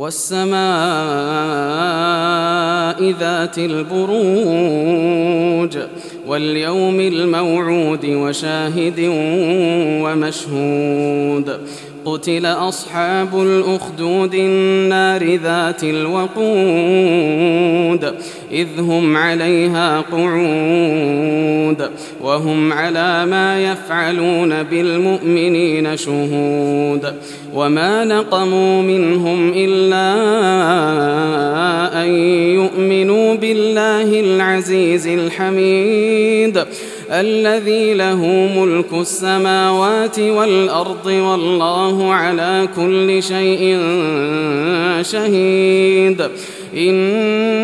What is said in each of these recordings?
والسماء ذات البروج واليوم الموعود وشاهد ومشهود. قتل أصحاب الأخدود النار ذات الوقود إذ هم عليها قعود وهم على ما يفعلون بالمؤمنين شهود. وما نقموا منهم إلا أن يؤمنوا بالله العزيز الحميد الذي له ملك السماوات والأرض والله على كل شيء شهيد.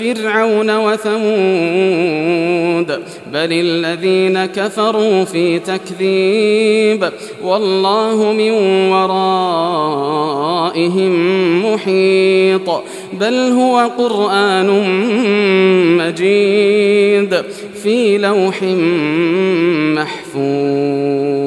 فرعون وثمود بل الذين كفروا في تكذيب والله من ورائهم محيط بل هو قرآن مجيد في لوح محفوظ.